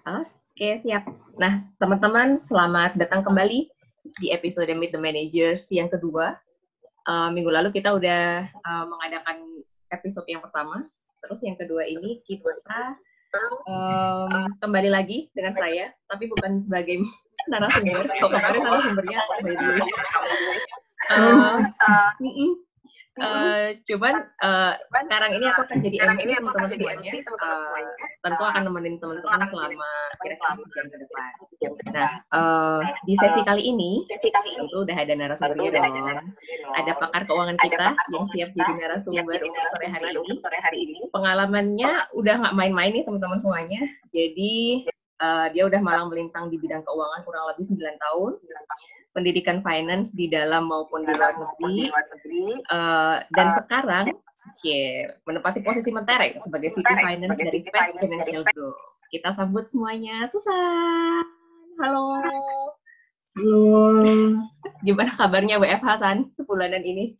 Oke, siap. Nah, teman-teman, selamat datang kembali di episode Meet the Managers yang kedua. Uh, minggu lalu kita udah uh, mengadakan episode yang pertama. Terus yang kedua ini kita um, kembali lagi dengan saya, tapi bukan sebagai narasumber. Kemarin narasumbernya uh, uh, Uh, cuman uh, sekarang ini aku akan jadi MC teman-teman semuanya. Uh, tentu akan nemenin teman-teman selama kira-kira jam ke depan. Nah, uh, di sesi kali ini tentu udah ada narasumbernya dong. Ada pakar keuangan kita yang siap jadi narasumber untuk sore hari ini. Pengalamannya udah nggak main-main nih teman-teman semuanya. Jadi uh, dia udah malang melintang di bidang keuangan kurang lebih 9 tahun pendidikan finance di dalam maupun di luar negeri. Uh, dan uh, sekarang yeah, menempati posisi mentereng sebagai VP Finance dari Fast Financial Group. Kita sambut semuanya. Susan. Halo. Halo. Gimana kabarnya WF Hasan sebulanan ini?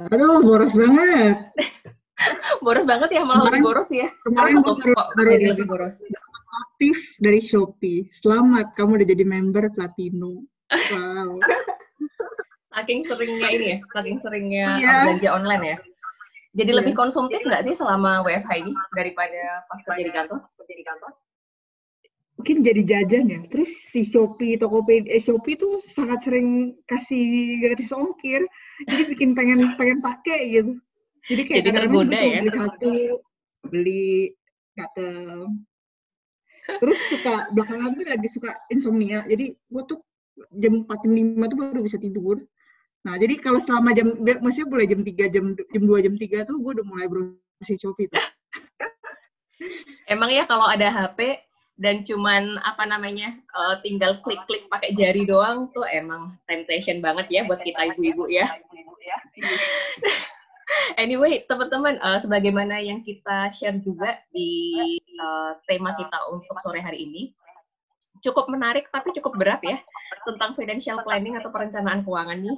Aduh, boros banget. boros banget ya, malah lebih boros ya. Kemarin baru, baru lebih boros aktif dari Shopee. Selamat, kamu udah jadi member Platinum. Wow. saking seringnya ini ya, saking seringnya yeah. belanja online ya. Jadi yeah. lebih konsumtif nggak sih selama WFH ini daripada pas kerja di kantor? Kerja di kantor? Mungkin jadi jajan ya. Terus si Shopee, Tokopedia, eh, Shopee tuh sangat sering kasih gratis ongkir. Jadi bikin pengen pengen pakai gitu. Jadi kayak jadi tergoda ya. Beli satu, beli dateng terus suka belakangan tuh lagi suka insomnia. Jadi gue tuh jam empat jam lima tuh baru bisa tidur. Nah jadi kalau selama jam masih boleh jam tiga jam jam dua jam tiga tuh gue udah mulai browsing Shopee tuh. Emang ya kalau ada HP dan cuman apa namanya uh, tinggal klik-klik pakai jari doang tuh emang temptation banget ya buat kita ibu-ibu ya. anyway, teman-teman, uh, sebagaimana yang kita share juga di uh, tema kita untuk sore hari ini, cukup menarik tapi cukup berat ya tentang financial planning atau perencanaan keuangan nih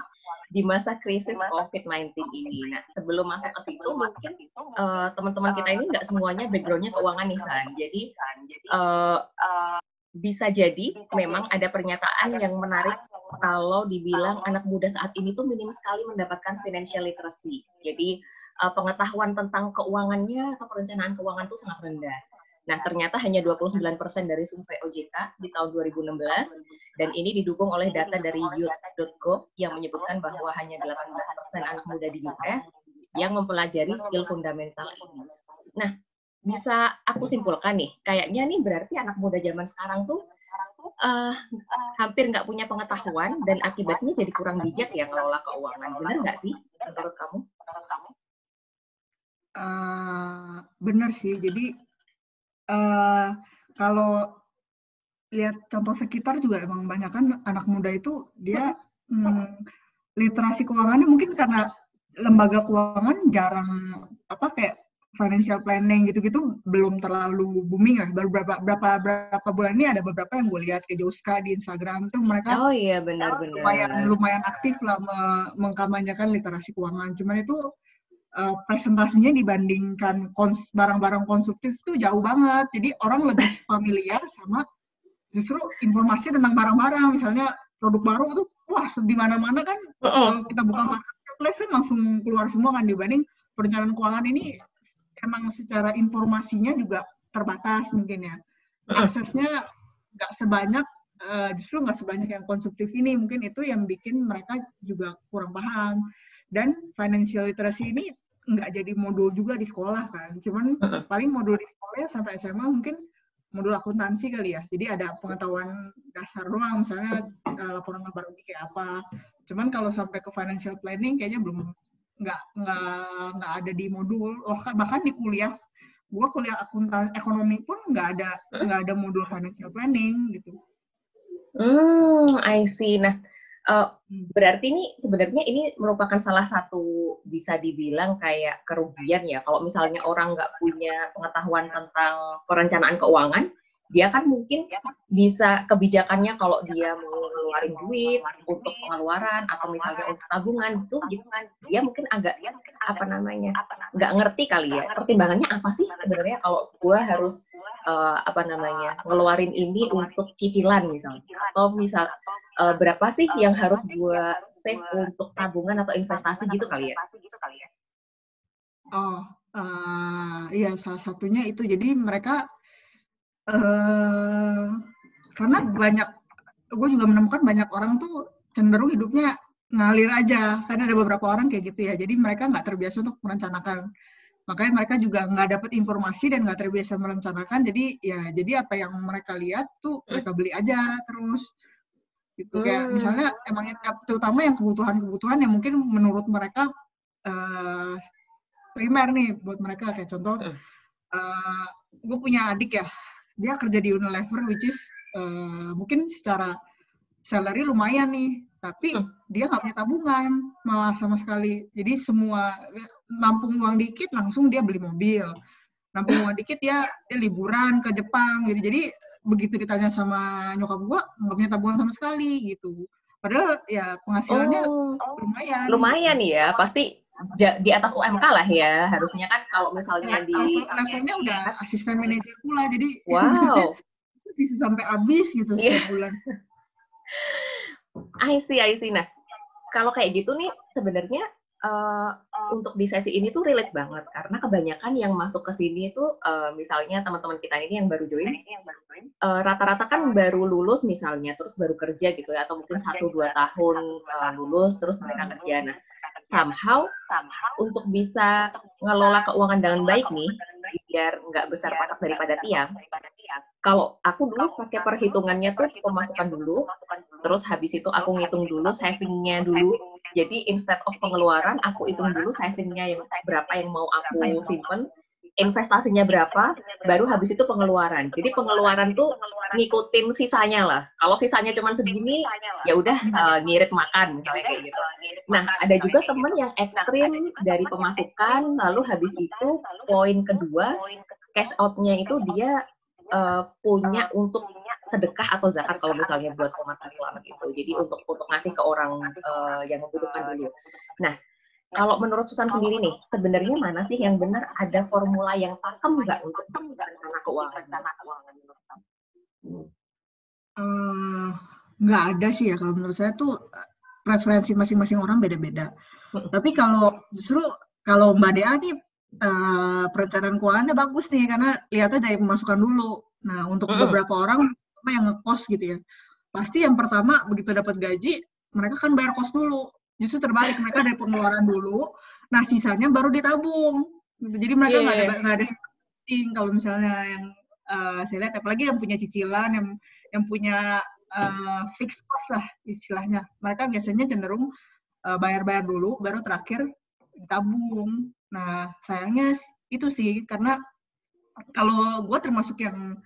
di masa krisis COVID-19 ini. Nah, sebelum masuk ke situ, mungkin uh, teman-teman kita ini nggak semuanya backgroundnya keuangan nih, San. Jadi, uh, bisa jadi memang ada pernyataan yang menarik kalau dibilang anak muda saat ini tuh minim sekali mendapatkan financial literacy. Jadi uh, pengetahuan tentang keuangannya atau perencanaan keuangan tuh sangat rendah. Nah, ternyata hanya 29% dari survei OJK di tahun 2016 dan ini didukung oleh data dari youth.gov yang menyebutkan bahwa hanya 18% anak muda di US yang mempelajari skill fundamental ini. Nah, bisa aku simpulkan nih, kayaknya nih berarti anak muda zaman sekarang tuh uh, hampir nggak punya pengetahuan dan akibatnya jadi kurang bijak ya kelola keuangan. Benar nggak sih menurut kamu? Uh, benar sih. Jadi uh, kalau lihat contoh sekitar juga emang banyak kan anak muda itu dia hmm, literasi keuangannya mungkin karena lembaga keuangan jarang apa kayak financial planning gitu-gitu belum terlalu booming lah. Baru berapa berapa berapa bulan ini ada beberapa yang gue lihat ke Joska di Instagram tuh mereka Oh iya benar-benar. Lumayan lumayan aktif lah me mengkampanyekan literasi keuangan. Cuman itu uh, presentasinya dibandingkan kons barang-barang konsumtif tuh jauh banget. Jadi orang lebih familiar sama justru informasi tentang barang-barang. Misalnya produk baru tuh wah di mana-mana kan uh -uh. kalau kita buka marketplace kan langsung keluar semua kan dibanding perencanaan keuangan ini emang secara informasinya juga terbatas mungkin ya. Aksesnya nggak sebanyak, uh, justru nggak sebanyak yang konsumtif ini. Mungkin itu yang bikin mereka juga kurang paham. Dan financial literacy ini nggak jadi modul juga di sekolah kan. Cuman paling modul di sekolah sampai SMA mungkin modul akuntansi kali ya. Jadi ada pengetahuan dasar doang, misalnya uh, laporan kabar rugi kayak apa. Cuman kalau sampai ke financial planning kayaknya belum nggak nggak nggak ada di modul oh bahkan di kuliah. Gua kuliah akuntan ekonomi pun nggak ada nggak ada modul financial planning gitu. Hmm I see. Nah uh, berarti ini sebenarnya ini merupakan salah satu bisa dibilang kayak kerugian ya. Kalau misalnya orang nggak punya pengetahuan tentang perencanaan keuangan dia kan mungkin bisa kebijakannya kalau dia mau ngeluarin duit untuk pengeluaran atau misalnya untuk tabungan itu gitu. dia mungkin agak apa namanya nggak ngerti kali ya pertimbangannya apa sih sebenarnya kalau gue harus uh, apa namanya ngeluarin ini untuk cicilan misalnya atau misal uh, berapa sih yang harus gue save untuk tabungan atau investasi gitu kali ya? oh uh, iya salah satunya itu. Jadi mereka uh, karena banyak gue juga menemukan banyak orang tuh cenderung hidupnya ngalir aja. Karena ada beberapa orang kayak gitu ya. Jadi mereka nggak terbiasa untuk merencanakan. Makanya mereka juga nggak dapat informasi dan nggak terbiasa merencanakan. Jadi ya jadi apa yang mereka lihat tuh mereka beli aja terus. Gitu. Hmm. kayak misalnya emang terutama yang kebutuhan-kebutuhan yang mungkin menurut mereka uh, primer nih buat mereka. Kayak contoh uh, eh, gue punya adik ya dia kerja di Unilever which is uh, mungkin secara salary lumayan nih tapi hmm. dia nggak punya tabungan malah sama sekali. Jadi semua nampung uang dikit langsung dia beli mobil. Nampung uang dikit dia dia liburan ke Jepang gitu. Jadi begitu ditanya sama nyokap gua nggak punya tabungan sama sekali gitu. Padahal ya penghasilannya oh, lumayan. Lumayan ya pasti di atas UMK lah ya harusnya kan kalau misalnya ya, di levelnya udah asisten manajer pula jadi wow. bisa sampai habis gitu yeah. setiap bulan. I see, I see. Nah, kalau kayak gitu nih sebenarnya uh, untuk di sesi ini tuh relate banget karena kebanyakan yang masuk ke sini itu uh, misalnya teman-teman kita ini yang baru join uh, rata-rata kan baru lulus misalnya terus baru kerja gitu ya atau mungkin satu dua tahun uh, lulus terus mereka kerja. Nah somehow untuk bisa ngelola keuangan dengan baik nih biar nggak besar pasak daripada tiang. kalau aku dulu pakai perhitungannya tuh pemasukan dulu, terus habis itu aku ngitung dulu savingnya dulu. Jadi instead of pengeluaran, aku hitung dulu savingnya yang berapa yang mau aku simpen, investasinya berapa, baru habis itu pengeluaran. Jadi pengeluaran tuh ngikutin sisanya lah. Kalau sisanya cuma segini, ya udah uh, ngirit makan misalnya kayak gitu. Nah, ada juga temen yang ekstrim dari pemasukan, lalu habis itu poin kedua cash out-nya itu dia uh, punya untuk sedekah atau zakat kalau misalnya buat umat Islam gitu. Jadi untuk untuk ngasih ke orang uh, yang membutuhkan dulu. Nah, kalau menurut Susan sendiri nih, sebenarnya mana sih yang benar ada formula yang pakem nggak untuk rencana keuangan? Uh, nggak ada sih ya kalau menurut saya tuh preferensi masing-masing orang beda-beda. Tapi kalau justru kalau Mbak Dea nih uh, perencanaan keuangannya bagus nih karena lihatnya dari pemasukan dulu. Nah, untuk mm. beberapa orang yang ngekos gitu ya, pasti yang pertama begitu dapat gaji, mereka kan bayar kos dulu. Justru terbalik, mereka dari pengeluaran dulu, nah sisanya baru ditabung. Jadi mereka nggak yeah. ada nggak ada kalau misalnya yang uh, saya lihat, apalagi yang punya cicilan, yang yang punya uh, fixed cost lah istilahnya. Mereka biasanya cenderung uh, bayar-bayar dulu, baru terakhir ditabung. Nah, sayangnya itu sih karena kalau gue termasuk yang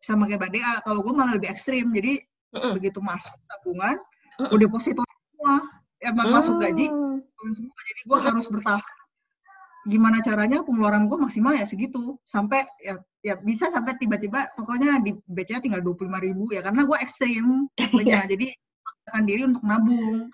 sama kayak Badea, kalau gue malah lebih ekstrim. Jadi mm -mm. begitu masuk tabungan, mm -mm. udah deposito semua, ya mm. masuk gaji semua. Jadi gue harus bertahan. Gimana caranya pengeluaran gue maksimal ya segitu sampai ya ya bisa sampai tiba-tiba pokoknya di BCA tinggal dua puluh lima ribu ya karena gue ekstrim pokoknya jadi akan diri untuk nabung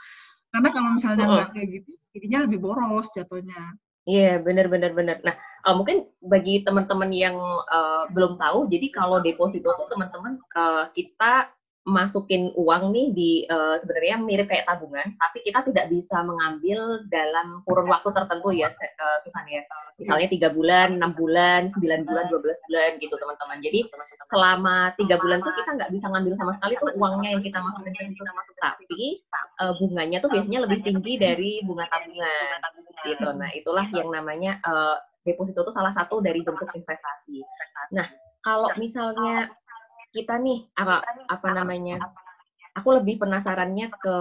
karena kalau misalnya nggak kayak gitu jadinya lebih boros jatuhnya Iya, benar benar benar. Nah, uh, mungkin bagi teman-teman yang uh, belum tahu, jadi kalau deposito tuh teman-teman uh, kita masukin uang nih di uh, sebenarnya mirip kayak tabungan, tapi kita tidak bisa mengambil dalam kurun waktu tertentu ya, uh, Susan ya. Misalnya tiga bulan, enam bulan, sembilan bulan, dua belas bulan gitu teman-teman. Jadi selama tiga bulan tuh kita nggak bisa ngambil sama sekali tuh uangnya yang kita masukin ke situ. Tapi uh, bunganya tuh biasanya lebih tinggi dari bunga tabungan gitu. Nah itulah yang namanya uh, deposito itu salah satu dari bentuk investasi. Nah kalau misalnya kita nih apa apa namanya? aku lebih penasarannya ke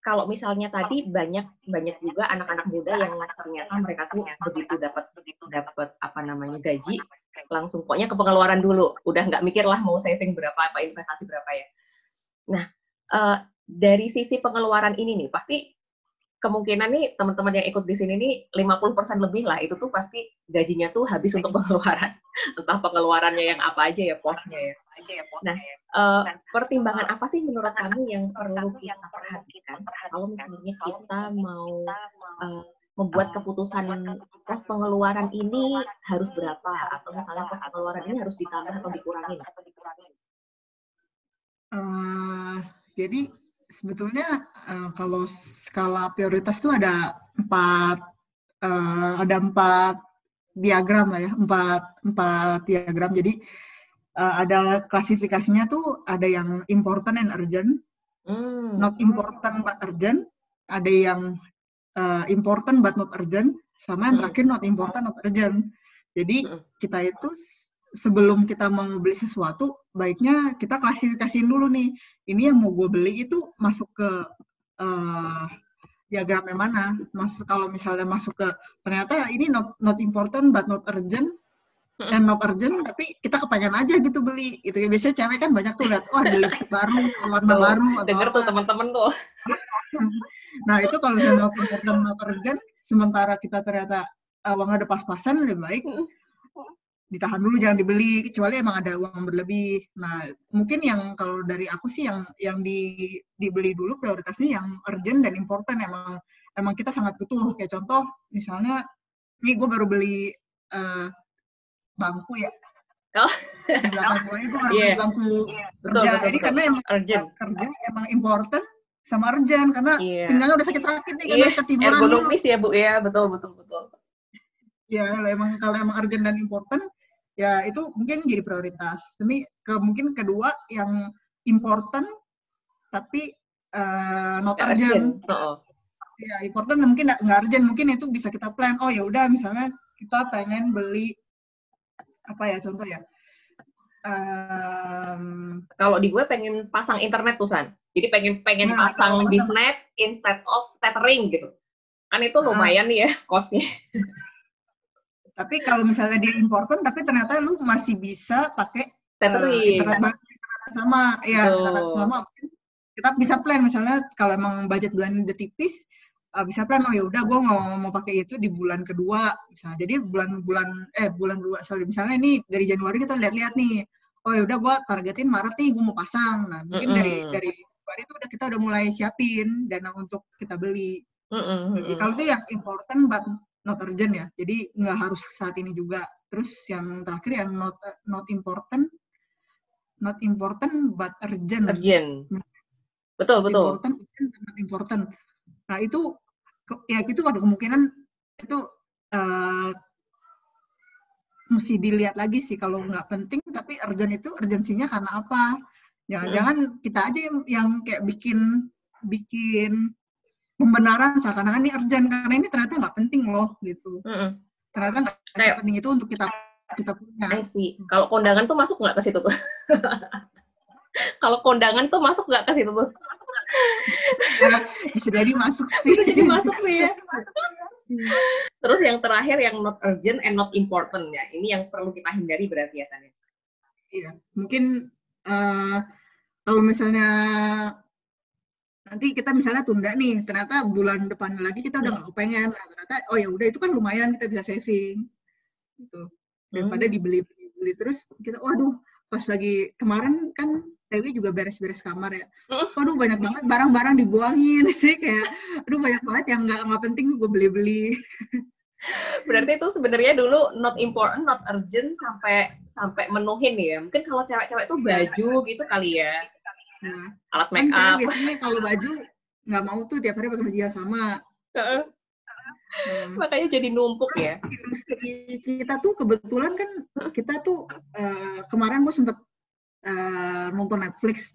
kalau misalnya tadi banyak banyak juga anak-anak muda yang ternyata mereka tuh begitu dapat dapat apa namanya gaji langsung pokoknya ke pengeluaran dulu. Udah nggak mikir lah mau saving berapa apa investasi berapa ya. Nah uh, dari sisi pengeluaran ini nih pasti kemungkinan nih teman-teman yang ikut di sini nih 50% lebih lah. Itu tuh pasti gajinya tuh habis untuk pengeluaran. Entah pengeluarannya yang apa aja ya posnya ya. Nah, uh, pertimbangan apa sih menurut kamu yang perlu kita perhatikan? kalau misalnya kita mau uh, membuat keputusan pos pengeluaran ini harus berapa? atau misalnya pos pengeluaran ini harus ditambah atau dikurangi? Uh, jadi sebetulnya uh, kalau skala prioritas itu ada empat uh, ada empat diagram lah ya empat empat diagram jadi uh, ada klasifikasinya tuh ada yang important and urgent mm. not important but urgent ada yang uh, important but not urgent sama yang hmm. terakhir not important not urgent jadi mm. kita itu sebelum kita mau beli sesuatu, baiknya kita klasifikasiin dulu nih. Ini yang mau gue beli itu masuk ke uh, diagram yang mana? Masuk kalau misalnya masuk ke ternyata ini not not important but not urgent. Dan not urgent tapi kita kepengen aja gitu beli. Gitu ya biasanya cewek kan banyak tuh lihat wah ada lipstick baru warna baru denger tuh teman-teman tuh. Nah itu kalau misalnya not important not urgent sementara kita ternyata uh, uangnya ada pas-pasan lebih baik ditahan dulu jangan dibeli kecuali emang ada uang berlebih. Nah, mungkin yang kalau dari aku sih yang yang di dibeli dulu prioritasnya yang urgent dan important emang emang kita sangat butuh. Kayak contoh misalnya nih gue baru beli uh, bangku ya. Oh. Di belakang gue gue baru yeah. beli bangku yeah. kerja. Betul, betul, Jadi betul. karena emang urgent. kerja emang important sama urgent karena yeah. pinggangnya udah sakit-sakit nih karena yeah. ketiduran. Ergonomis ya Bu ya, betul betul betul. Ya, kalau emang kalau emang urgent dan important ya itu mungkin jadi prioritas. Tapi ke mungkin kedua yang important tapi uh, not urgent. Oh. Ya important mungkin nggak urgent, mungkin itu bisa kita plan. Oh ya udah misalnya kita pengen beli apa ya contoh ya. Um, kalau di gue pengen pasang internet tuh San. Jadi pengen pengen nah, pasang bisnet instead of tethering gitu. Kan itu nah. lumayan nih ya costnya. Tapi kalau misalnya dia important, tapi ternyata lu masih bisa pakai tethering. Uh, sama, ya oh. sama. Kita bisa plan misalnya kalau emang budget bulan udah tipis, uh, bisa plan oh ya udah gue mau mau pakai itu di bulan kedua misalnya. Jadi bulan-bulan eh bulan dua sorry misalnya ini dari Januari kita lihat-lihat nih. Oh ya udah gue targetin Maret nih gue mau pasang. Nah mungkin mm -hmm. dari dari Februari itu udah kita udah mulai siapin dana untuk kita beli. Mm -hmm. Jadi kalau itu yang important but not urgent ya. Jadi nggak harus saat ini juga. Terus yang terakhir yang not not important, not important but urgent. Urgent. Betul betul. Important, not important. Nah itu ya itu ada kemungkinan itu uh, mesti dilihat lagi sih kalau nggak penting tapi urgent itu urgensinya karena apa jangan-jangan kita aja yang, yang kayak bikin bikin pembenaran seakan-akan ini urgent karena ini ternyata nggak penting loh gitu. Mm -hmm. Ternyata nggak penting itu untuk kita kita punya. I see. Kalau kondangan tuh masuk nggak ke situ tuh? Kalau kondangan tuh masuk nggak ke situ tuh? ya, bisa jadi masuk sih. Bisa jadi masuk sih ya. Terus yang terakhir yang not urgent and not important ya. Ini yang perlu kita hindari berarti ya Sanit. Iya, mungkin uh, kalau misalnya nanti kita misalnya tunda nih ternyata bulan depan lagi kita udah nggak kepengen nah, ternyata oh ya udah itu kan lumayan kita bisa saving gitu daripada hmm. dibeli beli terus kita waduh pas lagi kemarin kan Dewi juga beres-beres kamar ya. Waduh banyak banget barang-barang dibuangin. Jadi kayak aduh banyak banget yang nggak nggak penting gue beli-beli. Berarti itu sebenarnya dulu not important, not urgent sampai sampai menuhin ya. Mungkin kalau cewek-cewek tuh baju gitu kali ya. Nah, alat kan make up. biasanya kalau baju nggak mau tuh tiap hari pakai baju yang sama. Uh, Hmm. Makanya jadi numpuk ya. Industri kita tuh kebetulan kan kita tuh uh, kemarin gue sempet uh, nonton Netflix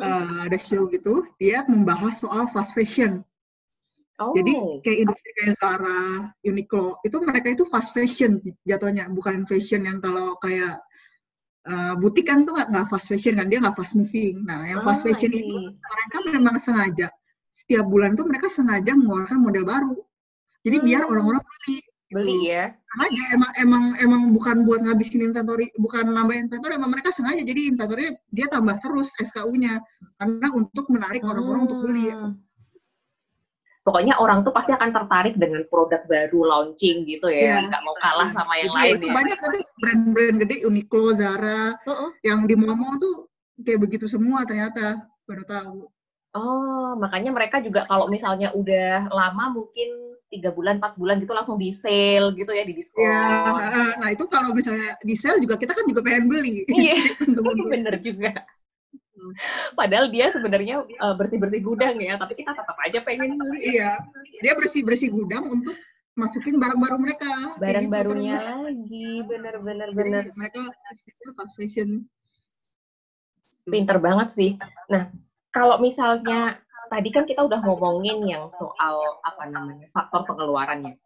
uh, ada show gitu dia membahas soal fast fashion. Oh. Jadi kayak industri kayak Zara, Uniqlo itu mereka itu fast fashion jatuhnya bukan fashion yang kalau kayak uh, butik kan tuh nggak fast fashion kan dia nggak fast moving nah yang fast oh, fashion itu mereka memang sengaja setiap bulan tuh mereka sengaja mengeluarkan model baru jadi hmm. biar orang-orang beli beli ya sengaja emang emang emang bukan buat ngabisin inventory bukan nambah inventory emang mereka sengaja jadi inventory dia tambah terus SKU-nya karena untuk menarik orang-orang hmm. untuk beli hmm. Pokoknya orang tuh pasti akan tertarik dengan produk baru launching gitu ya, Iya. nggak mau kalah sama yang Jadi lain itu ya. banyak kan brand-brand gede Uniqlo, Zara Heeh. yang di Momo tuh kayak begitu semua ternyata baru tahu. Oh, makanya mereka juga kalau misalnya udah lama mungkin tiga bulan, empat bulan gitu langsung di sale gitu ya, di diskon. Ya, nah itu kalau misalnya di sale juga kita kan juga pengen beli. Iya, bener juga. Padahal dia sebenarnya eh, bersih-bersih gudang ya, tapi kita tetap aja pengen beli. Iya, dia bersih-bersih gudang untuk masukin barang baru mereka. Barang gitu barunya terus. lagi, bener-bener Jadi bener. mereka istilahnya fast fashion. Pinter banget sih. Nah, kalau misalnya tadi kan kita udah ngomongin yang soal apa namanya faktor pengeluarannya.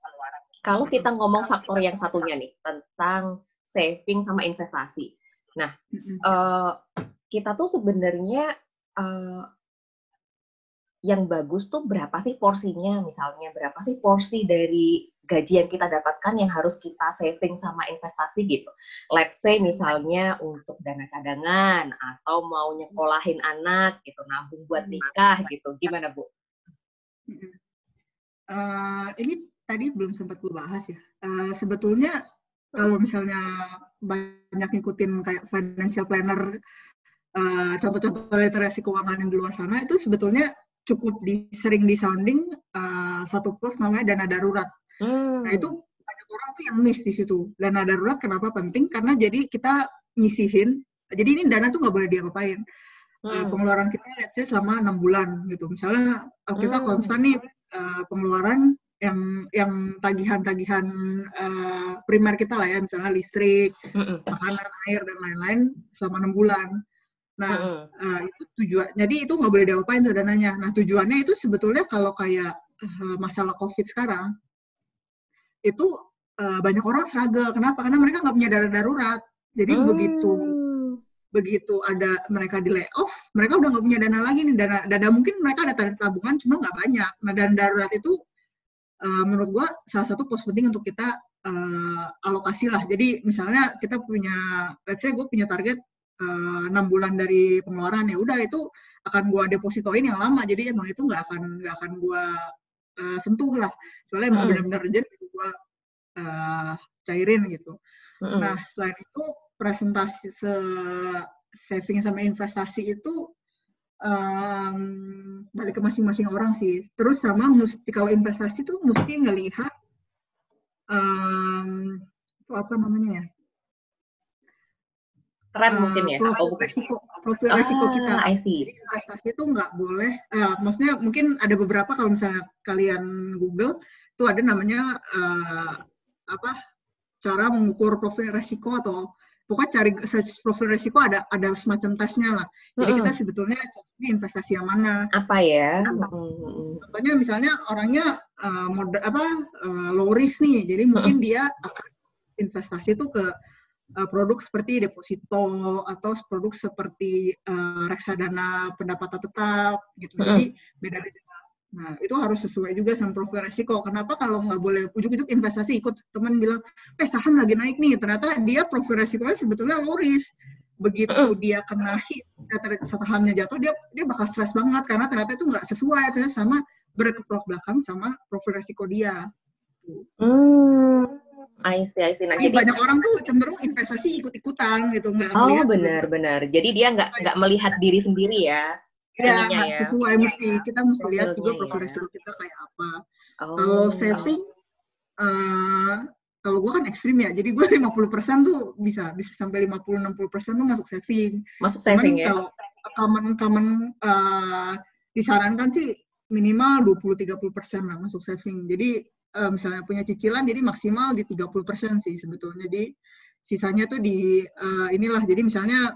Kalau kita ngomong faktor yang satunya nih tentang saving sama investasi. Mm-mm. eh kita tuh sebenarnya eh, yang bagus tuh berapa sih porsinya misalnya berapa sih porsi dari gaji yang kita dapatkan yang harus kita saving sama investasi gitu. Let's say misalnya untuk dana cadangan atau mau nyekolahin anak gitu, nabung buat nikah gitu. Gimana Bu? Eh, ini tadi belum sempat gue bahas ya. Eh, sebetulnya kalau misalnya banyak ngikutin kayak financial planner, eh, contoh-contoh literasi keuangan yang di luar sana itu sebetulnya cukup di, sering disounding eh, satu plus namanya dana darurat. Hmm. Nah itu banyak orang tuh yang miss di situ. Dana darurat kenapa penting? Karena jadi kita nyisihin. Jadi ini dana tuh nggak boleh diapa-apain. Eh, Hmm. pengeluaran kita let's say selama enam bulan gitu. Misalnya kalau kita Hmm. konstan nih eh, pengeluaran yang yang tagihan-tagihan eh, primer kita lah ya, misalnya listrik, Mm-mm. makanan, air dan lain-lain selama enam bulan. Nah Mm-mm. eh, itu tujuan. Jadi itu nggak boleh diapain tuh dananya. Nah tujuannya itu sebetulnya kalau kayak eh, masalah COVID sekarang itu eh, banyak orang struggle. Kenapa? Karena mereka nggak punya dana darurat. Jadi begitu Hmm. begitu ada mereka di layoff, mereka udah nggak punya dana lagi nih dana dana mungkin mereka ada tab- tabungan cuma nggak banyak. Nah dana darurat itu eh, menurut gua salah satu pos penting untuk kita eh, alokasi lah. Jadi misalnya kita punya, let's say gue punya target eh, enam bulan dari pengeluaran ya udah itu akan gua depositoin yang lama. Jadi emang itu nggak akan nggak akan gua eh, sentuh lah. Soalnya emang Mm. benar-benar urgent gua eh, cairin gitu. Mm-mm. Nah, selain itu presentasi se saving sama investasi itu em, balik ke masing-masing orang sih. Terus sama mesti kalau investasi tuh mesti ngelihat em, itu apa namanya ya? Tren Eh, mungkin ya? profil Oh, bukan. resiko, profil resiko kita. Ah, I see. Jadi investasi itu nggak boleh, eh, maksudnya mungkin ada beberapa kalau misalnya kalian Google itu ada namanya eh, apa cara mengukur profil resiko atau pokoknya cari search profil resiko ada ada semacam tesnya lah. Jadi Mm-mm. kita sebetulnya cocoknya investasi yang mana. Apa ya? Contohnya misalnya orangnya eh, moder apa eh, low risk nih, jadi mungkin dia akan investasi itu ke eh, produk seperti deposito atau produk seperti eh, reksadana pendapatan tetap gitu. Jadi beda-beda. Nah itu harus sesuai juga sama profil resiko. Kenapa kalau nggak boleh ujuk-ujuk investasi ikut teman bilang, eh saham lagi naik nih, ternyata dia profil resikonya sebetulnya low risk. Begitu dia kena hit, sahamnya jatuh, dia dia bakal stres banget karena ternyata itu nggak sesuai ternyata sama berketok belakang sama profil resiko dia. Hmm, I see, I see. Nah, jadi banyak orang tuh cenderung investasi ikut-ikutan gitu, nggak Oh benar-benar. Jadi dia nggak nggak melihat diri sendiri ya. Ya, nggak ya. sesuai mesti kita mesti lihat juga profil ya. kita kayak apa. Oh. Kalau saving, eh kalau gue kan ekstrim ya, jadi gue 50% tuh bisa bisa sampai 50-60% tuh masuk saving. masuk Cuman saving ya. kalau common common eh, disarankan sih minimal 20-30% lah masuk saving. Jadi eh, misalnya punya cicilan, jadi maksimal di 30% sih sebetulnya. Jadi sisanya tuh di eh, inilah, jadi misalnya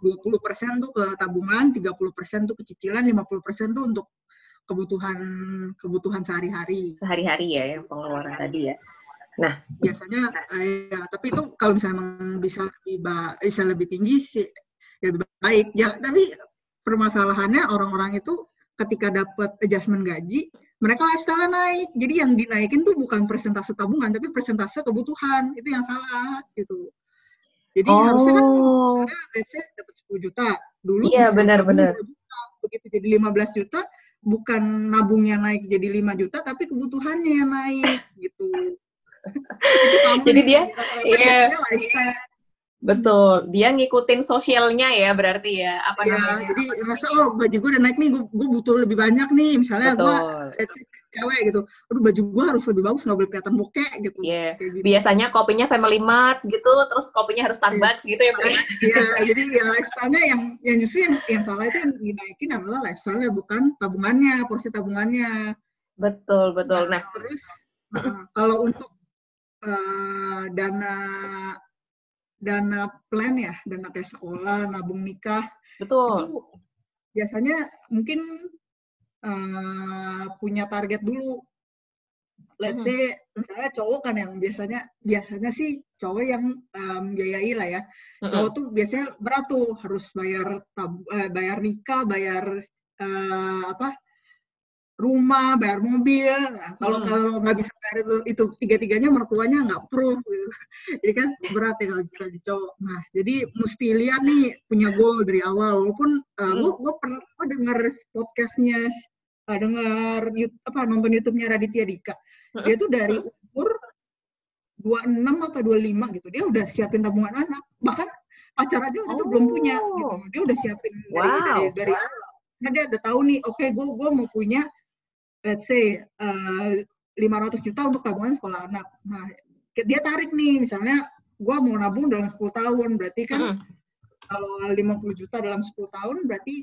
20% tuh ke tabungan, 30% tuh ke cicilan, 50% tuh untuk kebutuhan kebutuhan sehari-hari. Sehari-hari ya yang pengeluaran tadi ya. Biasanya eh, ya, tapi itu kalau misalnya bisa lebih ba- bisa lebih tinggi sih ya lebih baik. Ya, tapi permasalahannya orang-orang itu ketika dapat adjustment gaji, mereka lifestyle naik. Jadi yang dinaikin tuh bukan persentase tabungan, tapi persentase kebutuhan. Itu yang salah gitu. Jadi harusnya kan Oh. let's say dapat 10 juta. Dulu Iya, bisa benar, tabung benar. 2 juta. Begitu jadi 15 juta, bukan nabungnya naik jadi 5 juta tapi kebutuhannya yang naik gitu. itu jadi dia iya lifestyle Betul, dia ngikutin sosialnya ya berarti ya apa ya, namanya? Jadi rasa oh baju gue udah naik nih, gue, gue butuh lebih banyak nih. Misalnya gue cewek gitu, aduh baju gue harus lebih bagus nggak boleh kelihatan bokeh gitu. Iya. Yeah. Gitu. Biasanya kopinya Family Mart gitu, terus kopinya harus Starbucks yeah. gitu ya, Iya, yeah, jadi ya lifestyle-nya yang yang justru yang yang salah itu yang dinaikin adalah lifestyle-nya bukan tabungannya, porsi tabungannya. Betul betul. Nah, nah terus uh, kalau untuk uh, dana dana plan ya, dana kayak sekolah, nabung nikah. Betul. Itu biasanya mungkin uh, punya target dulu. Let's say misalnya cowok kan yang biasanya biasanya sih cowok yang um, biayai lah ya. Cowok tuh biasanya berat tuh harus bayar tab, uh, bayar nikah, bayar uh, apa rumah, bayar mobil. Nah, kalau hmm. kalau nggak bisa bayar itu, itu tiga-tiganya mertuanya nggak approve. Gitu. Jadi kan berat ya kalau jadi cowok. Nah, jadi mesti lihat nih punya goal dari awal. Walaupun uh, hmm. gue pernah gue denger podcastnya, uh, denger YouTube, apa nonton YouTube-nya Raditya Dika. Hmm. Dia tuh dari umur 26 apa 25 gitu. Dia udah siapin tabungan anak. Bahkan pacar aja oh. itu belum punya gitu. Dia udah siapin dari wow. dari, dari awal. Nah dia udah tahu nih, oke okay, gue gue mau punya let's say uh, eh, 500 juta untuk tabungan sekolah anak. Nah, dia tarik nih, misalnya gue mau nabung dalam 10 tahun, berarti kan mm. kalau 50 juta dalam 10 tahun, berarti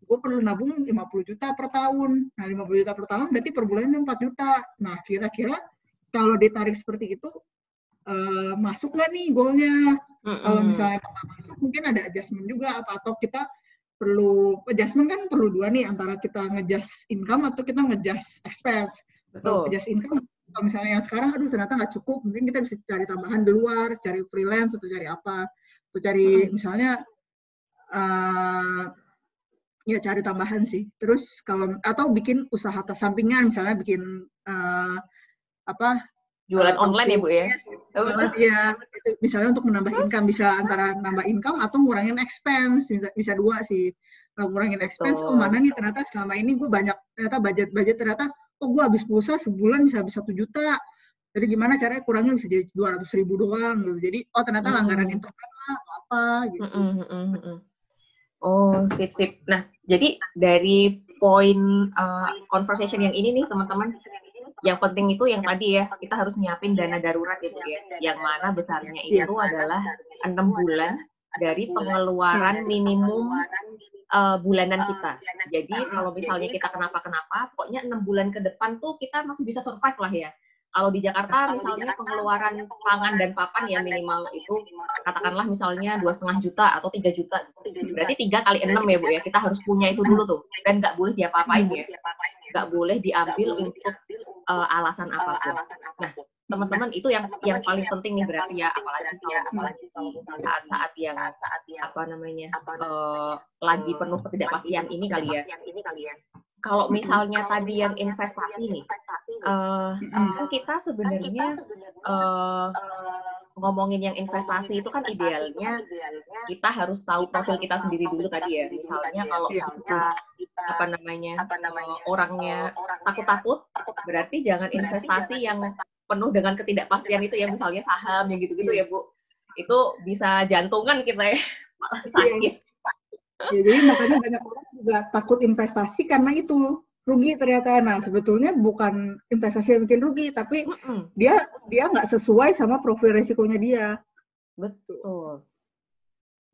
gue perlu nabung 50 juta per tahun. Nah, 50 juta per tahun berarti per bulan 4 juta. Nah, kira-kira kalau ditarik seperti itu, uh, masuk nggak nih goalnya? Mm -hmm. Kalau misalnya masuk, mungkin ada adjustment juga, apa atau kita perlu adjustment kan perlu dua nih antara kita ngejust income atau kita ngejust expense. Betul. Ngejust income kalau misalnya yang sekarang aduh ternyata nggak cukup, mungkin kita bisa cari tambahan di luar, cari freelance atau cari apa, atau cari hmm. misalnya uh, ya cari tambahan sih. Terus kalau atau bikin usaha sampingan misalnya bikin uh, apa jualan uh, online ya bu ya? Jualan ya misalnya untuk menambah income bisa antara nambah income atau ngurangin expense. Bisa bisa dua sih. Ngurangin expense oh mana nih ternyata selama ini gue banyak ternyata budget budget ternyata oh gue habis pulsa sebulan bisa habis satu juta? Jadi gimana caranya kurangnya bisa jadi dua ratus ribu doang gitu. Jadi oh ternyata hmm. langganan internet lah atau apa gitu. Mm -hmm. oh sip sip. Nah jadi dari poin uh, conversation yang ini nih teman-teman yang penting itu yang tadi ya kita harus nyiapin dana darurat itu ya. Yang mana besarnya iya. itu adalah enam bulan dari pengeluaran minimum uh, bulanan kita. Jadi kalau misalnya kita kenapa-kenapa, pokoknya enam bulan ke depan tuh kita masih bisa survive lah ya. Kalau di Jakarta misalnya pengeluaran pangan dan papan ya minimal itu katakanlah misalnya dua setengah juta atau tiga juta, berarti tiga kali enam ya bu ya. kita harus punya itu dulu tuh. Dan nggak boleh diapa-apain ya, nggak boleh diambil untuk uh, alasan apa pun. Nah, teman-teman itu yang yang paling penting nih berarti ya apalagi kalau saat-saat yang apa namanya uh, lagi penuh ketidakpastian ini kali ya. Kalau misalnya tadi yang investasi nih, uh, kan kita sebenarnya uh, ngomongin yang investasi itu kan idealnya kita harus tahu profil kita sendiri dulu tadi ya. Misalnya kalau iya, kita apa namanya orangnya takut-takut, berarti jangan investasi yang penuh dengan ketidakpastian itu ya misalnya saham yang gitu-gitu ya Bu. Itu bisa jantungan kita ya. Malah iya, sakit. Ya, jadi makanya banyak orang juga takut investasi karena itu rugi ternyata. Nah, sebetulnya bukan investasi yang bikin rugi, tapi mm -mm. dia dia nggak sesuai sama profil resikonya dia. Betul.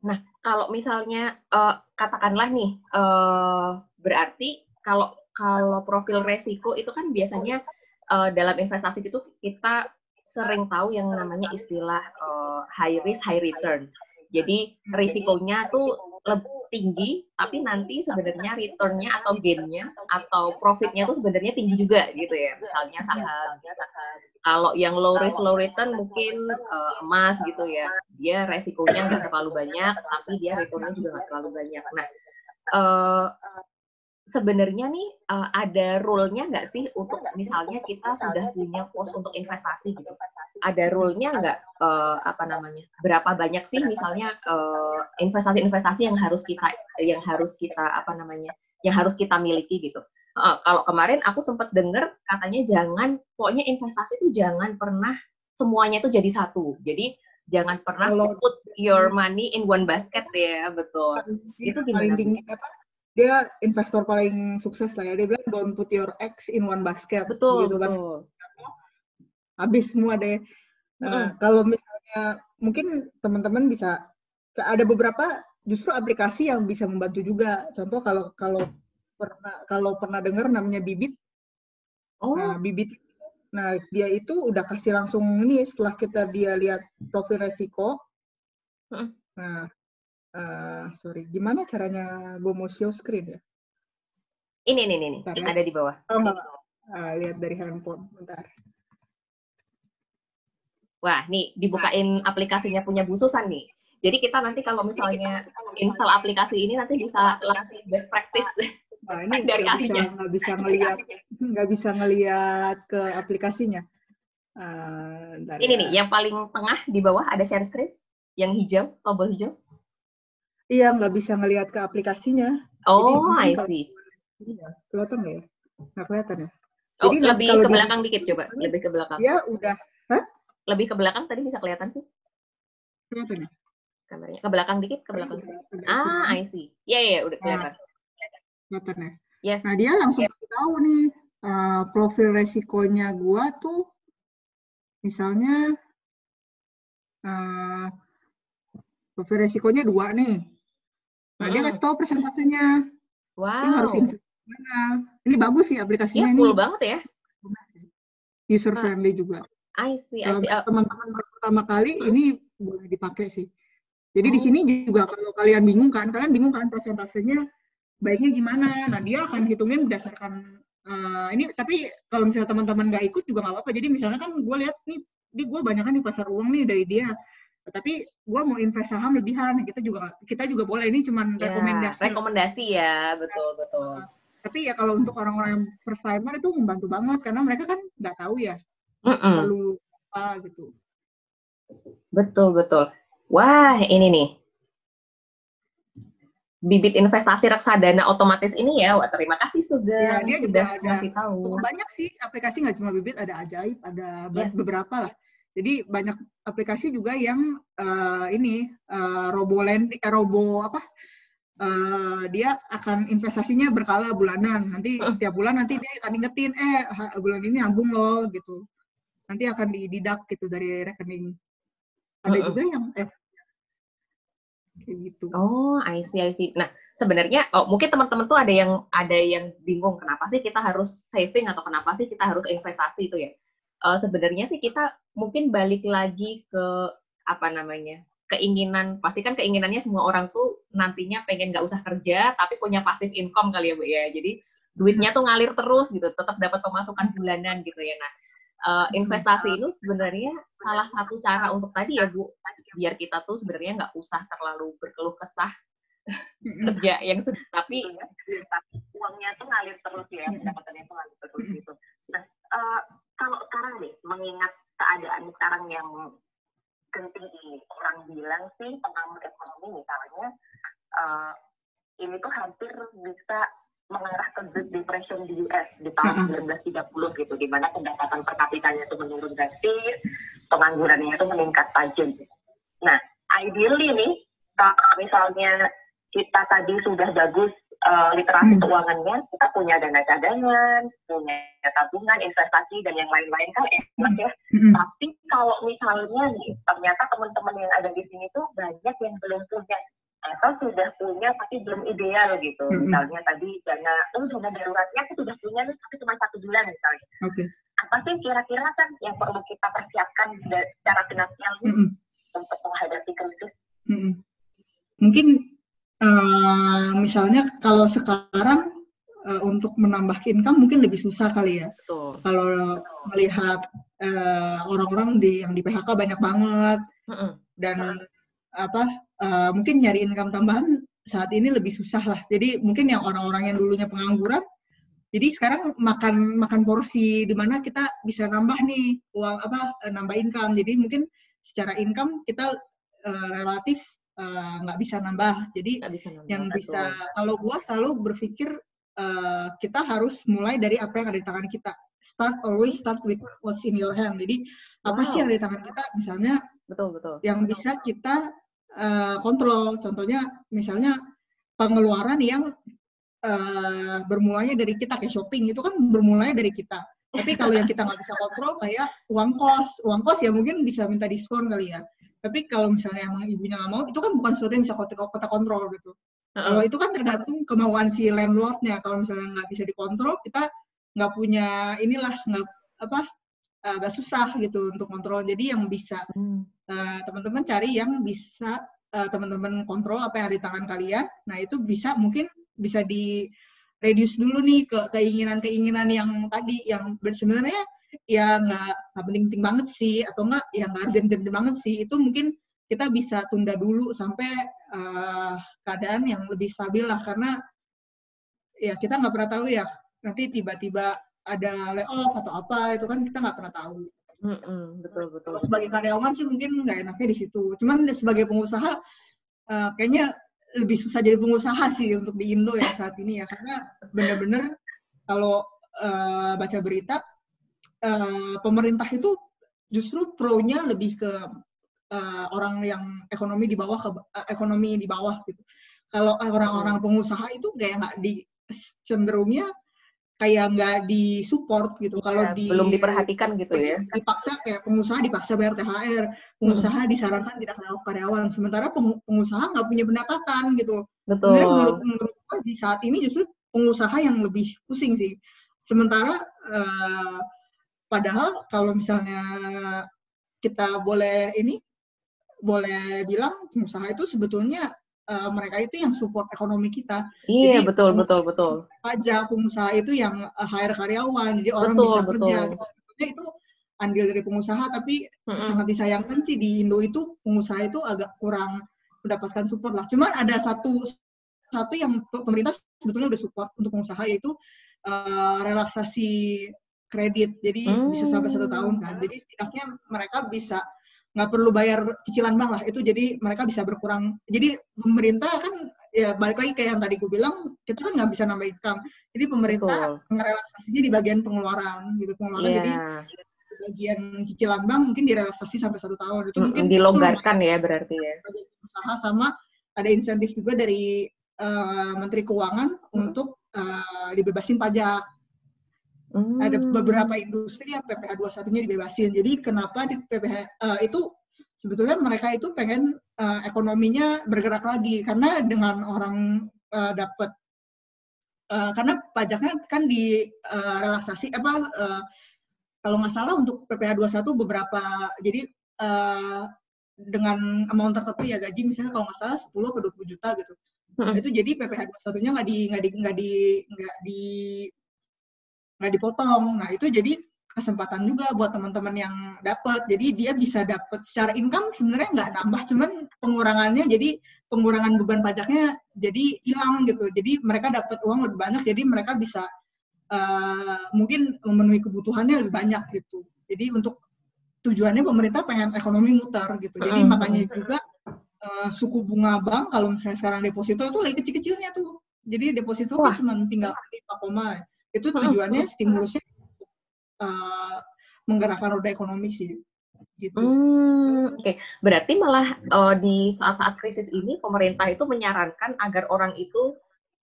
Nah, kalau misalnya uh, katakanlah nih, uh, berarti kalau kalau profil resiko itu kan biasanya uh, dalam investasi itu kita sering tahu yang namanya istilah uh, high risk high return. Jadi risikonya tuh lebih tinggi, tapi nanti sebenarnya returnnya atau gainnya atau profitnya tuh sebenarnya tinggi juga gitu ya. Misalnya saham. Kalau yang low risk low return mungkin uh, emas gitu ya. Dia resikonya nggak terlalu banyak, tapi dia returnnya juga nggak terlalu banyak. Nah, uh, sebenarnya nih uh, ada rule-nya nggak sih untuk misalnya kita sudah punya pos untuk investasi gitu? Ada rule-nya nggak uh, apa namanya? Berapa banyak sih misalnya investasi investasi-investasi yang harus kita yang harus kita apa namanya? yang harus kita miliki gitu. Uh, kalau kemarin aku sempat dengar katanya jangan, pokoknya investasi itu jangan pernah semuanya itu jadi satu. Jadi jangan pernah kalau, put your money in one basket ya, betul. Itu gimana? Paling apa? Dia investor paling sukses lah ya. Dia bilang don't put your eggs in one basket. Betul. Gitu, betul. Habis semua deh. Nah, mm. kalau misalnya mungkin teman-teman bisa ada beberapa justru aplikasi yang bisa membantu juga. Contoh kalau kalau pernah kalau pernah dengar namanya Bibit. Oh. Nah, Bibit Nah, dia itu udah kasih langsung ini setelah kita dia lihat profil resiko. Hmm. Nah, uh, sorry, gimana caranya gue mau show screen ya? Ini, ini, ini, bentar, ya. ada di bawah. Oh, enggak. Uh, lihat dari handphone, bentar. Wah, nih dibukain aplikasinya punya Bu Susan nih. Jadi kita nanti kalau misalnya install aplikasi ini nanti bisa langsung best practice Nah, ini dari bisa nggak bisa ngelihat nggak bisa ngelihat ke aplikasinya. Uh, ini ya. nih yang paling tengah di bawah ada share screen yang hijau, tombol hijau. Iya, nggak bisa ngelihat ke aplikasinya. Oh, Jadi, I see. Iya, kelihatan nggak ya? Nggak kelihatan ya? Oh, Jadi lebih ke belakang dikit coba, lebih ke belakang. Ya, udah. Hah? Lebih ke belakang tadi bisa kelihatan sih? Kelihatan ya? Kameranya ke belakang dikit, ke belakang. Ah, I see. Iya, yeah, iya, yeah, udah kelihatan. Nah, kelihatan ya. Yes. Nah dia langsung yep. tahu nih uh, profil resikonya gua tuh misalnya uh, profil resikonya dua nih. Nah mm -hmm. dia kasih tahu persentasenya. Wow. Ini harus mana. Ini bagus sih aplikasinya ini. Full banget ya. User friendly juga. I see. Kalau oh. teman-teman baru pertama kali hmm. ini boleh dipakai sih. Jadi oh. di sini juga kalau kalian bingung kan, kalian bingung kan persentasenya baiknya gimana nah dia akan hitungin berdasarkan uh, ini tapi kalau misalnya teman-teman nggak ikut juga nggak apa-apa jadi misalnya kan gue lihat nih di gue banyak kan di pasar uang nih dari dia tapi gue mau invest saham lebihan kita juga kita juga boleh ini cuma ya, rekomendasi rekomendasi ya betul betul tapi ya kalau untuk orang-orang yang first timer itu membantu banget karena mereka kan nggak tahu ya mm -mm. perlu apa gitu betul betul wah ini nih bibit investasi reksadana otomatis ini ya. Wah, terima kasih sudah ya, dia sudah ada, kasih tahu. Banyak sih aplikasi nggak cuma bibit, ada ajaib, ada yes. beberapa lah. Jadi banyak aplikasi juga yang uh, ini uh, robo land, uh, robo apa? Uh, dia akan investasinya berkala bulanan. Nanti tiap bulan nanti dia akan ingetin, eh bulan ini nabung loh gitu. Nanti akan dididak gitu dari rekening. Ada uh -uh. juga yang eh kayak gitu. Oh, I see, I see. Nah, sebenarnya oh, mungkin teman-teman tuh ada yang ada yang bingung kenapa sih kita harus saving atau kenapa sih kita harus investasi itu ya. Uh, sebenarnya sih kita mungkin balik lagi ke apa namanya keinginan pasti kan keinginannya semua orang tuh nantinya pengen nggak usah kerja tapi punya pasif income kali ya bu ya. Jadi duitnya tuh ngalir terus gitu tetap dapat pemasukan bulanan gitu ya nah uh, investasi itu sebenarnya salah satu cara untuk tadi ya Bu, biar kita tuh sebenarnya nggak usah terlalu berkeluh kesah kerja yang tapi tapi uangnya tuh ngalir terus ya pendapatannya tuh ngalir terus gitu. Nah uh, kalau sekarang nih mengingat keadaan sekarang yang genting ini orang bilang sih pengamat ekonomi misalnya uh, ini tuh hampir bisa mengarah ke Great Depression di US di tahun 1930 gitu, di mana pendapatan per kapitanya itu menurun drastis, penganggurannya itu meningkat tajam. Nah, ideally nih, kalau misalnya kita tadi sudah bagus uh, literasi hmm. keuangannya, kita punya dana cadangan, punya tabungan, investasi, dan yang lain-lain kan enak ya. Hmm. Tapi kalau misalnya nih, ternyata teman-teman yang ada di sini tuh banyak yang belum punya atau sudah punya tapi belum ideal gitu. Mm -hmm. Misalnya tadi dana, oh dana daruratnya aku sudah punya nih tapi cuma satu bulan misalnya. Okay. Apa sih kira-kira kan yang perlu kita persiapkan secara finansial mm -hmm. untuk menghadapi krisis? Mm -hmm. Mungkin uh, misalnya kalau sekarang uh, untuk menambah income mungkin lebih susah kali ya. Betul. Kalau melihat uh, orang-orang di yang di PHK banyak banget mm -hmm. dan mm -hmm apa uh, mungkin nyari income tambahan saat ini lebih susah lah. Jadi mungkin yang orang-orang yang dulunya pengangguran, jadi sekarang makan makan porsi di mana kita bisa nambah nih uang apa eh, nambah income. Jadi mungkin secara income kita uh, relatif nggak uh, bisa nambah. Jadi bisa nambah, yang betul. bisa kalau gua selalu berpikir uh, kita harus mulai dari apa yang ada di tangan kita. Start always start with what's in your hand. Jadi wow. apa sih yang ada di tangan kita? Misalnya betul betul. Yang bisa kita uh, kontrol. Contohnya misalnya pengeluaran yang uh, bermulanya dari kita kayak shopping itu kan bermulanya dari kita. Tapi kalau yang kita nggak bisa kontrol kayak uang kos, uang kos ya mungkin bisa minta diskon kali ya. Tapi kalau misalnya emang ibunya nggak mau, itu kan bukan sesuatu yang bisa kita kontrol gitu. Uh-uh. Kalau itu kan tergantung kemauan si landlordnya. Kalau misalnya nggak bisa dikontrol, kita nggak punya inilah nggak apa agak susah gitu untuk kontrol. Jadi yang bisa hmm. uh, teman-teman cari yang bisa uh, teman-teman kontrol apa yang ada di tangan kalian. Nah itu bisa mungkin bisa di reduce dulu nih ke keinginan-keinginan yang tadi yang sebenarnya ya nggak nggak penting-penting banget sih atau enggak ya nggak urgent-urgent banget sih itu mungkin kita bisa tunda dulu sampai uh, keadaan yang lebih stabil lah karena ya kita nggak pernah tahu ya nanti tiba-tiba ada layoff atau apa itu kan kita nggak pernah tahu. Mm -mm, betul betul. Sebagai karyawan sih mungkin nggak enaknya di situ. Cuman sebagai pengusaha uh, kayaknya lebih susah jadi pengusaha sih untuk di Indo ya saat ini ya karena benar-benar kalau uh, baca berita uh, pemerintah itu justru pro-nya lebih ke uh, orang yang ekonomi di bawah ke uh, ekonomi di bawah gitu. Kalau orang-orang pengusaha itu kayak nggak di cenderungnya kayak nggak disupport gitu. Kalau ya, di belum diperhatikan gitu ya. Dipaksa kayak pengusaha dipaksa bayar THR, pengusaha hmm. disarankan tidak kenal karyawan. Sementara pengusaha nggak punya pendapatan gitu. Betul. Sebenarnya menurut, menurut di saat ini justru pengusaha yang lebih pusing sih. Sementara uh, padahal kalau misalnya kita boleh ini boleh bilang pengusaha itu sebetulnya uh, mereka itu yang support ekonomi kita. Iya, jadi, betul, betul, betul. Pajak pengusaha itu yang uh, hire karyawan, jadi orang betul, bisa betul. kerja. Gitu. itu andil dari pengusaha, tapi mm -hmm. sangat disayangkan sih di Indo itu pengusaha itu agak kurang mendapatkan support lah. Cuman ada satu satu yang pemerintah sebetulnya udah support untuk pengusaha yaitu uh, relaksasi kredit. Jadi hmm. bisa sampai satu tahun kan. Jadi setidaknya mereka bisa nggak perlu bayar cicilan bank lah itu jadi mereka bisa berkurang jadi pemerintah kan ya balik lagi kayak yang tadi gue bilang kita kan nggak bisa nambah income jadi pemerintah merelaksasinya di bagian pengeluaran gitu pengeluaran yeah. jadi bagian cicilan bank mungkin direlaksasi sampai satu tahun itu mungkin dilonggarkan ya berarti ya usaha sama ada insentif juga dari uh, Menteri Keuangan hmm. untuk uh, dibebasin pajak Hmm. Ada beberapa industri yang PPh 21-nya dibebasin. Jadi kenapa di PPh uh, eh, itu sebetulnya mereka itu pengen uh, ekonominya bergerak lagi karena dengan orang uh, dapat uh, karena pajaknya kan di uh, relaksasi apa uh, kalau nggak salah untuk PPh 21 beberapa jadi uh, dengan amount tertentu ya gaji misalnya kalau nggak salah 10 ke 20 juta gitu. Hmm. Itu jadi PPh 21-nya nggak di nggak di nggak di nggak di nggak dipotong. Nah itu jadi kesempatan juga buat teman-teman yang dapat. Jadi dia bisa dapat secara income sebenarnya nggak nambah, cuman pengurangannya jadi pengurangan beban pajaknya jadi hilang gitu. Jadi mereka dapat uang lebih banyak, jadi mereka bisa uh, mungkin memenuhi kebutuhannya lebih banyak gitu. Jadi untuk tujuannya pemerintah pengen ekonomi mutar gitu. Jadi mm. makanya juga uh, suku bunga bank kalau misalnya sekarang deposito itu lagi kecil-kecilnya tuh. Jadi deposito cuma tinggal 5, itu tujuannya stimulusnya uh, menggerakkan roda ekonomi sih gitu. Hmm, Oke, okay. berarti malah uh, di saat-saat krisis ini pemerintah itu menyarankan agar orang itu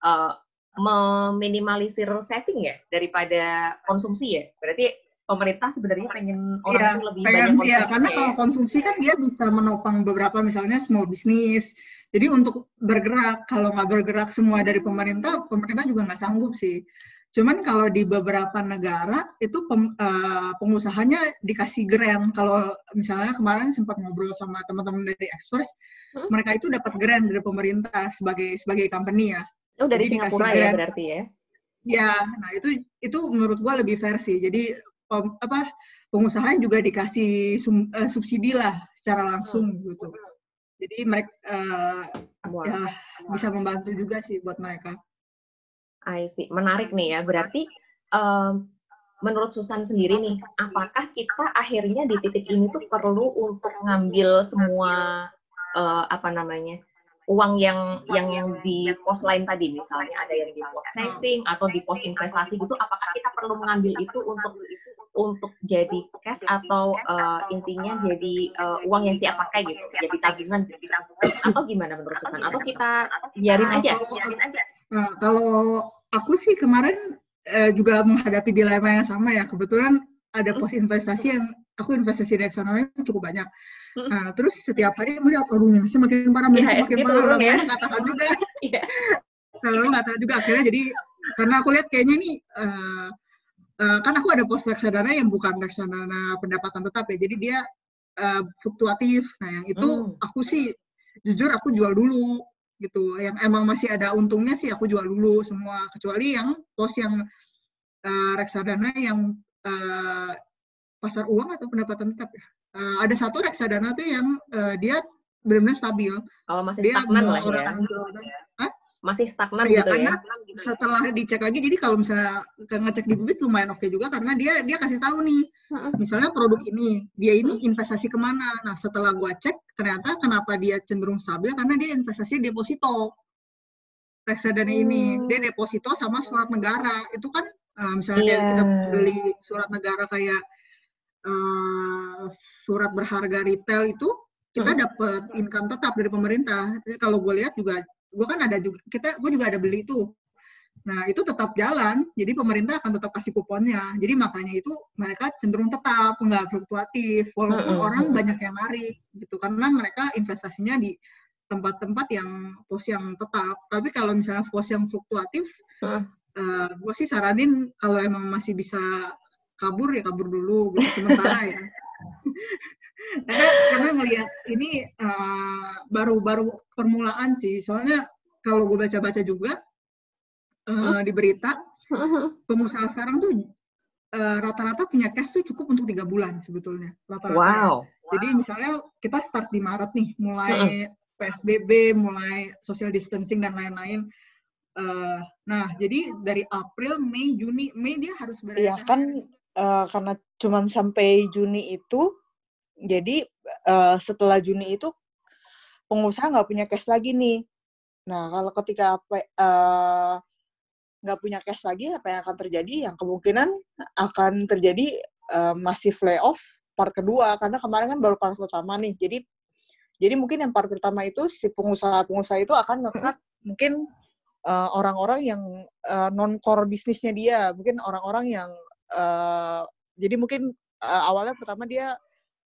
uh, meminimalisir saving ya daripada konsumsi ya. Berarti pemerintah sebenarnya pengen orang ya, itu lebih pengen, banyak konsumsi. Ya, karena ya? kalau konsumsi kan dia bisa menopang beberapa misalnya small business. Jadi untuk bergerak, kalau nggak bergerak semua dari pemerintah, pemerintah juga nggak sanggup sih. Cuman kalau di beberapa negara itu pem, uh, pengusahanya dikasih grant. Kalau misalnya kemarin sempat ngobrol sama teman-teman dari Express, hmm? mereka itu dapat grant dari pemerintah sebagai sebagai company ya. Oh dari Jadi Singapura ya berarti ya? Ya, nah itu itu menurut gua lebih fair sih. Jadi pem, apa pengusaha juga dikasih sum, uh, subsidi lah secara langsung hmm. gitu. Jadi mereka uh, ya bisa membantu juga sih buat mereka. I see. Menarik nih ya. Berarti um, menurut Susan sendiri nih, apakah kita akhirnya di titik ini tuh perlu untuk ngambil semua uh, apa namanya uang yang yang yang di pos lain tadi misalnya ada yang di pos saving atau di pos investasi gitu apakah kita perlu mengambil itu untuk untuk jadi cash atau uh, intinya jadi uh, uang yang siap pakai gitu jadi tabungan tabungan atau gimana menurut Susan atau kita biarin aja nah, kalau aku sih kemarin uh, juga menghadapi dilema yang sama ya kebetulan ada pos investasi yang aku investasi di reksadana cukup banyak Nah, terus setiap hari melihat, aduh sih makin parah, ya, makin gitu parah, ya. nggak tahu juga. Iya. Kalau nggak tahu juga akhirnya jadi karena aku lihat kayaknya nih uh, uh, kan aku ada pos reksadana yang bukan reksadana pendapatan tetap ya, jadi dia uh, fluktuatif. Nah, yang itu hmm. aku sih jujur aku jual dulu gitu. Yang emang masih ada untungnya sih aku jual dulu semua kecuali yang pos yang uh, reksadana yang uh, pasar uang atau pendapatan tetap ya uh, ada satu reksadana tuh yang uh, dia benar-benar stabil. Kalau oh, masih dia stagnan lah ya. Masih stagnan ya, gitu ya. Setelah dicek lagi, jadi kalau misalnya ngecek di Bibit lumayan oke okay juga karena dia dia kasih tahu nih, misalnya produk ini, dia ini investasi ke mana. Nah setelah gua cek, ternyata kenapa dia cenderung stabil karena dia investasi deposito. Reksadana hmm. ini dia deposito sama surat negara. Itu kan uh, misalnya yeah. kita beli surat negara kayak uh, surat berharga retail itu kita hmm. dapat income tetap dari pemerintah. Jadi kalau gue lihat juga, gue kan ada juga kita, gue juga ada beli itu. Nah itu tetap jalan, jadi pemerintah akan tetap kasih kuponnya. Jadi makanya itu mereka cenderung tetap nggak fluktuatif, walaupun hmm. orang banyak yang narik gitu, karena mereka investasinya di tempat-tempat yang pos yang tetap. Tapi kalau misalnya pos yang fluktuatif, hmm. uh, eh, gue sih saranin kalau emang masih bisa kabur ya kabur dulu gitu sementara ya karena karena ngelihat ini baru-baru uh, permulaan sih. Soalnya kalau gue baca-baca juga uh, di berita pengusaha sekarang tuh uh, rata-rata punya cash tuh cukup untuk tiga bulan sebetulnya rata-rata wow. jadi misalnya kita start di Maret nih mulai PSBB mulai social distancing dan lain-lain. Uh, nah, jadi dari April, Mei, Juni, Mei dia harus berada. Iya kan uh, karena cuma sampai Juni itu, jadi uh, setelah Juni itu pengusaha nggak punya cash lagi nih. Nah kalau ketika apa uh, nggak punya cash lagi, apa yang akan terjadi? Yang kemungkinan akan terjadi uh, masif layoff part kedua karena kemarin kan baru part pertama nih. Jadi jadi mungkin yang part pertama itu si pengusaha-pengusaha itu akan ngekat mungkin orang-orang uh, yang uh, non core bisnisnya dia, mungkin orang-orang yang uh, jadi mungkin uh, awalnya pertama dia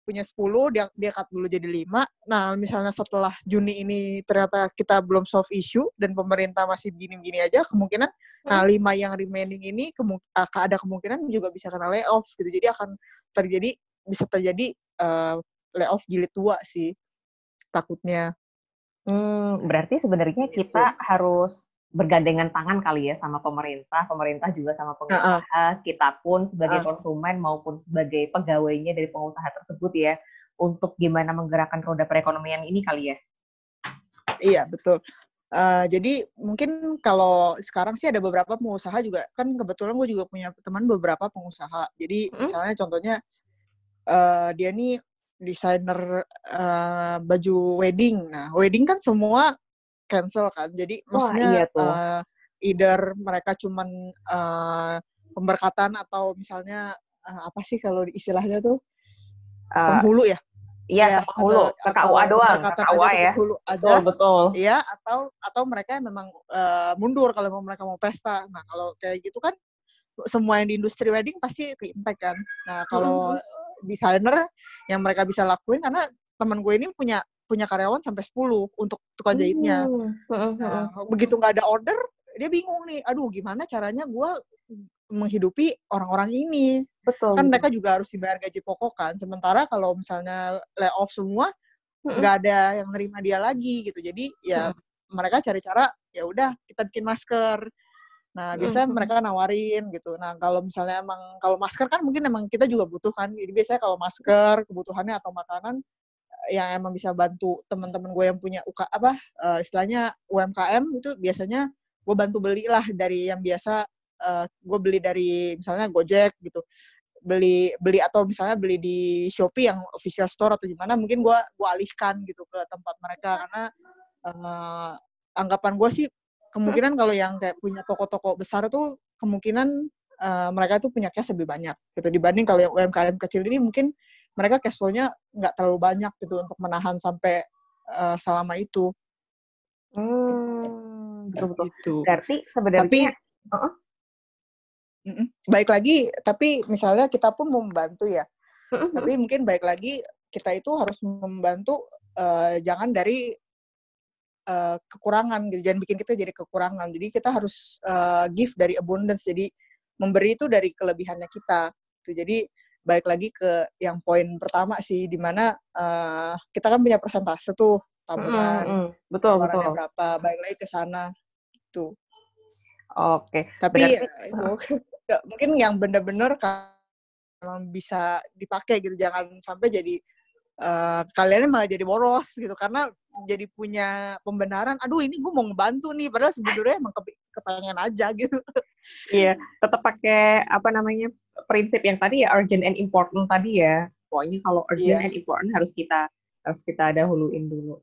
punya 10, dia dia cut dulu jadi 5. Nah, misalnya setelah Juni ini ternyata kita belum solve issue dan pemerintah masih begini-begini aja, kemungkinan hmm. nah 5 yang remaining ini kemu ada kemungkinan juga bisa kena layoff gitu. Jadi akan terjadi bisa terjadi uh, layoff jilid tua sih takutnya. Hmm, berarti sebenarnya gitu. kita harus bergandengan tangan kali ya sama pemerintah, pemerintah juga sama pengusaha, uh -uh. kita pun sebagai uh. konsumen maupun sebagai pegawainya dari pengusaha tersebut ya, untuk gimana menggerakkan roda perekonomian ini kali ya. Iya betul. Uh, jadi mungkin kalau sekarang sih ada beberapa pengusaha juga kan kebetulan gue juga punya teman beberapa pengusaha. Jadi hmm? misalnya contohnya uh, dia nih desainer uh, baju wedding. Nah wedding kan semua cancel kan. Jadi Wah, maksudnya iya tuh. Uh, either mereka cuman uh, pemberkatan atau misalnya uh, apa sih kalau istilahnya tuh uh, penghulu ya? Iya, ya, penghulu, ke KUA doang, KUA ya. Penghulu aja. Betul, betul. Iya, atau atau mereka memang uh, mundur kalau mereka mau pesta. Nah, kalau kayak gitu kan semua yang di industri wedding pasti impact kan. Nah, kalau hmm. desainer yang mereka bisa lakuin karena teman gue ini punya punya karyawan sampai 10 untuk tukang jahitnya. Hmm. Nah, begitu nggak ada order, dia bingung nih, aduh gimana caranya gue menghidupi orang-orang ini. Betul. Kan mereka juga harus dibayar gaji pokok kan. Sementara kalau misalnya layoff semua, nggak ada yang nerima dia lagi gitu. Jadi ya mereka cari cara, ya udah kita bikin masker. Nah, biasanya mereka nawarin gitu. Nah, kalau misalnya emang kalau masker kan mungkin emang kita juga butuh kan. Jadi biasanya kalau masker kebutuhannya atau makanan yang emang bisa bantu teman-teman gue yang punya UK apa uh, istilahnya UMKM itu biasanya gue bantu belilah dari yang biasa uh, gue beli dari misalnya Gojek gitu. Beli beli atau misalnya beli di Shopee yang official store atau gimana mungkin gue gue alihkan gitu ke tempat mereka. Karena uh, anggapan gue sih kemungkinan kalau yang kayak punya toko-toko besar tuh kemungkinan uh, mereka tuh punya cash lebih banyak gitu. Dibanding kalau yang UMKM kecil ini mungkin mereka cash flow-nya nggak terlalu banyak gitu untuk menahan sampai uh, selama itu. Hmm, betul betul. Gitu. Berarti sebenarnya tapi uh -uh. baik lagi tapi misalnya kita pun mau membantu ya. Uh -uh. Tapi mungkin baik lagi kita itu harus membantu uh, jangan dari uh, kekurangan gitu jangan bikin kita jadi kekurangan jadi kita harus uh, give dari abundance jadi memberi itu dari kelebihannya kita tuh jadi baik lagi ke yang poin pertama sih di mana uh, kita kan punya persentase tuh tabungan mm, mm, betul betul. berapa baik lagi ke sana itu oke tapi Berarti, ya, itu uh. mungkin yang benar-benar kalau bisa dipakai gitu jangan sampai jadi uh, kalian malah jadi boros gitu karena jadi punya pembenaran aduh ini gue mau ngebantu nih padahal sebenarnya emang ke kepengen aja gitu. Iya tetap pakai apa namanya prinsip yang tadi ya urgent and important tadi ya pokoknya kalau urgent yeah. and important harus kita harus kita dahuluin dulu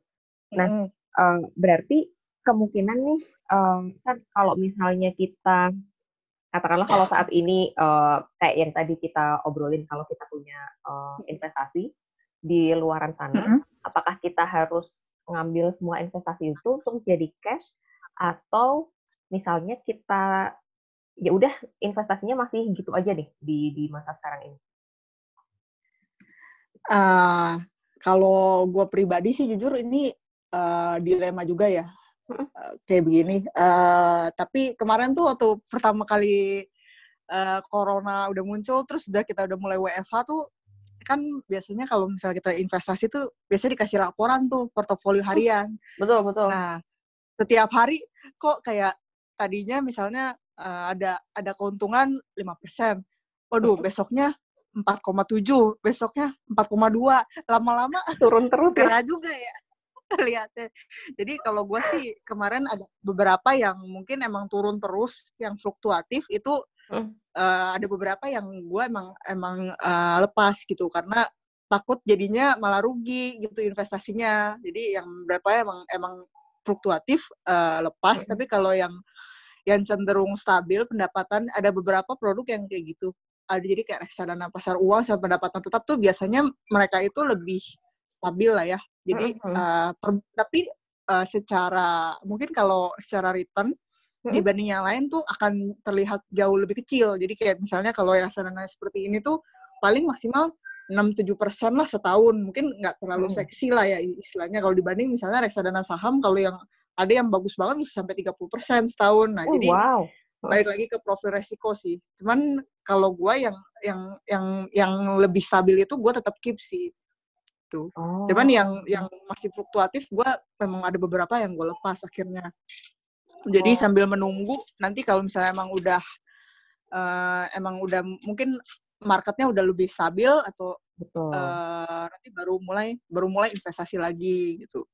nah mm. uh, berarti kemungkinan nih um, kan kalau misalnya kita katakanlah kalau saat ini uh, kayak yang tadi kita obrolin kalau kita punya uh, investasi di luaran sana, mm -hmm. apakah kita harus ngambil semua investasi itu untuk jadi cash atau misalnya kita ya udah investasinya masih gitu aja nih di di masa sekarang ini? Uh, kalau gue pribadi sih jujur ini uh, dilema juga ya uh, kayak begini. Uh, tapi kemarin tuh waktu pertama kali uh, corona udah muncul, terus udah kita udah mulai WFH tuh kan biasanya kalau misalnya kita investasi tuh biasanya dikasih laporan tuh portofolio harian. Betul, betul. Nah, setiap hari kok kayak tadinya misalnya uh, ada ada keuntungan 5%. Waduh, besoknya 4,7, besoknya 4,2. Lama-lama turun terus ya. juga ya lihatnya. Jadi kalau gue sih kemarin ada beberapa yang mungkin emang turun terus, yang fluktuatif itu uh, ada beberapa yang gue emang emang uh, lepas gitu karena takut jadinya malah rugi gitu investasinya jadi yang berapa emang emang fluktuatif uh, lepas tapi kalau yang yang cenderung stabil pendapatan ada beberapa produk yang kayak gitu ada jadi kayak reksadana pasar uang sama pendapatan tetap tuh biasanya mereka itu lebih stabil lah ya jadi uh, per, tapi uh, secara mungkin kalau secara return dibanding yang lain tuh akan terlihat jauh lebih kecil. Jadi kayak misalnya kalau reksadana seperti ini tuh paling maksimal 6-7 persen lah setahun. Mungkin nggak terlalu hmm. seksi lah ya istilahnya. Kalau dibanding misalnya reksadana saham, kalau yang ada yang bagus banget bisa sampai 30 persen setahun. Nah, oh, jadi wow. balik lagi ke profil resiko sih. Cuman kalau gue yang yang yang yang lebih stabil itu gue tetap keep sih. Tuh. Oh. Cuman yang yang masih fluktuatif gue memang ada beberapa yang gue lepas akhirnya. Jadi oh. sambil menunggu nanti kalau misalnya emang udah uh, emang udah mungkin marketnya udah lebih stabil atau Betul. Uh, nanti baru mulai baru mulai investasi lagi gitu.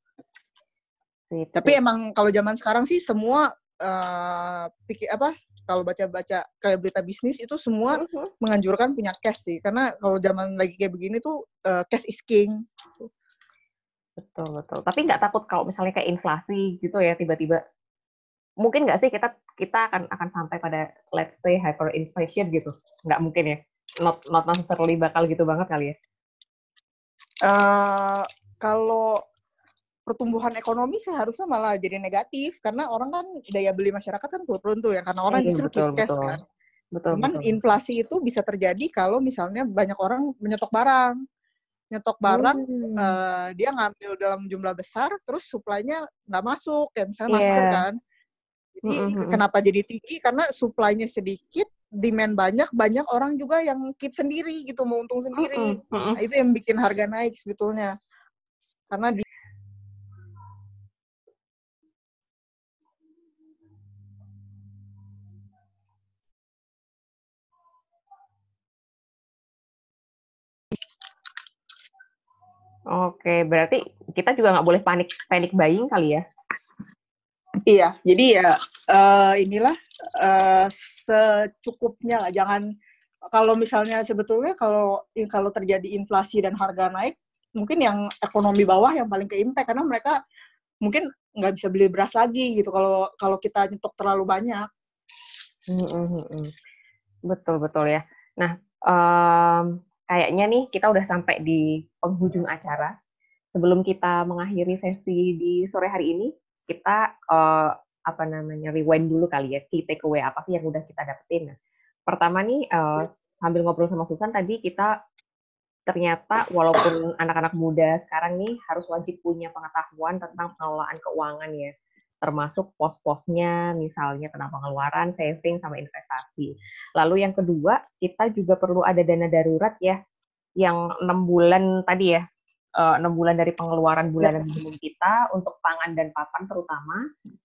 Gitu. Tapi emang kalau zaman sekarang sih semua uh, pikir apa kalau baca-baca kayak berita bisnis itu semua uh -huh. menganjurkan punya cash sih karena kalau zaman lagi kayak begini tuh uh, cash is king. Betul betul. Tapi nggak takut kalau misalnya kayak inflasi gitu ya tiba-tiba mungkin nggak sih kita kita akan akan sampai pada let's say hyperinflation gitu nggak mungkin ya not not necessarily bakal gitu banget kali ya uh, kalau pertumbuhan ekonomi seharusnya malah jadi negatif karena orang kan daya beli masyarakat kan turun tuh ya karena orang iya, justru keep cash kan betul, cuman betul. inflasi itu bisa terjadi kalau misalnya banyak orang menyetok barang nyetok barang hmm. uh, dia ngambil dalam jumlah besar terus suplainya nggak masuk kayak misalnya yeah. masker kan jadi mm-hmm. kenapa jadi tinggi? Karena supply-nya sedikit, demand banyak, banyak orang juga yang keep sendiri gitu, mau untung sendiri. Mm-hmm. Nah, itu yang bikin harga naik sebetulnya. Karena di Oke, berarti kita juga nggak boleh panik panik buying kali ya? Iya, jadi ya uh, inilah uh, secukupnya lah. Jangan kalau misalnya sebetulnya kalau kalau terjadi inflasi dan harga naik, mungkin yang ekonomi bawah yang paling ke impact karena mereka mungkin nggak bisa beli beras lagi gitu kalau kalau kita nyetok terlalu banyak. Hmm, hmm. Betul betul ya. Nah, um, kayaknya nih kita udah sampai di penghujung acara. Sebelum kita mengakhiri sesi di sore hari ini, kita uh, apa namanya rewind dulu kali ya, key takeaway apa sih yang udah kita dapetin. Nah, pertama nih uh, sambil ngobrol sama Susan tadi kita ternyata walaupun anak-anak muda sekarang nih harus wajib punya pengetahuan tentang pengelolaan keuangan ya termasuk pos-posnya misalnya tentang pengeluaran, saving, sama investasi. Lalu yang kedua, kita juga perlu ada dana darurat ya, yang enam bulan tadi ya, eh, enam bulan dari pengeluaran bulanan minimum kita untuk pangan dan papan terutama,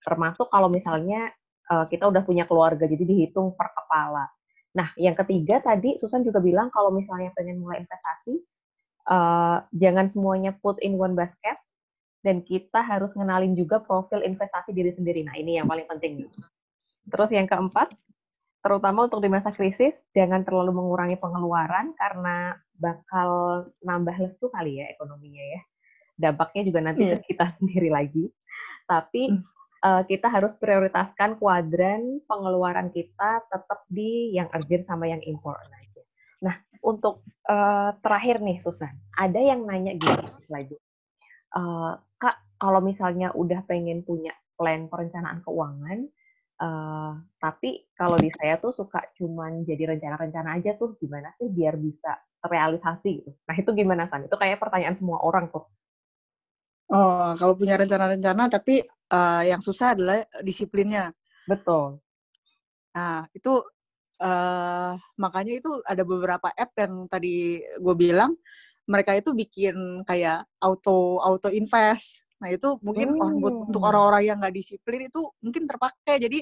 termasuk kalau misalnya eh, kita udah punya keluarga, jadi dihitung per kepala. Nah, yang ketiga tadi Susan juga bilang kalau misalnya pengen mulai investasi, uh, jangan semuanya put in one basket, dan kita harus ngenalin juga profil investasi diri sendiri. Nah, ini yang paling penting. Terus yang keempat, terutama untuk di masa krisis, jangan terlalu mengurangi pengeluaran karena bakal nambah lesu kali ya ekonominya ya. Dampaknya juga nanti yeah. kita sendiri lagi. Tapi uh, kita harus prioritaskan kuadran pengeluaran kita tetap di yang urgent sama yang important aja. Nah, untuk uh, terakhir nih Susan, ada yang nanya gini lagi uh, kak kalau misalnya udah pengen punya plan perencanaan keuangan uh, tapi kalau di saya tuh suka cuman jadi rencana-rencana aja tuh gimana sih biar bisa terrealisasi gitu. Nah itu gimana san? Itu kayak pertanyaan semua orang tuh. Oh kalau punya rencana-rencana tapi uh, yang susah adalah disiplinnya. Betul. Nah itu uh, makanya itu ada beberapa app yang tadi gue bilang mereka itu bikin kayak auto auto invest nah itu mungkin hmm. buat untuk orang-orang yang nggak disiplin itu mungkin terpakai jadi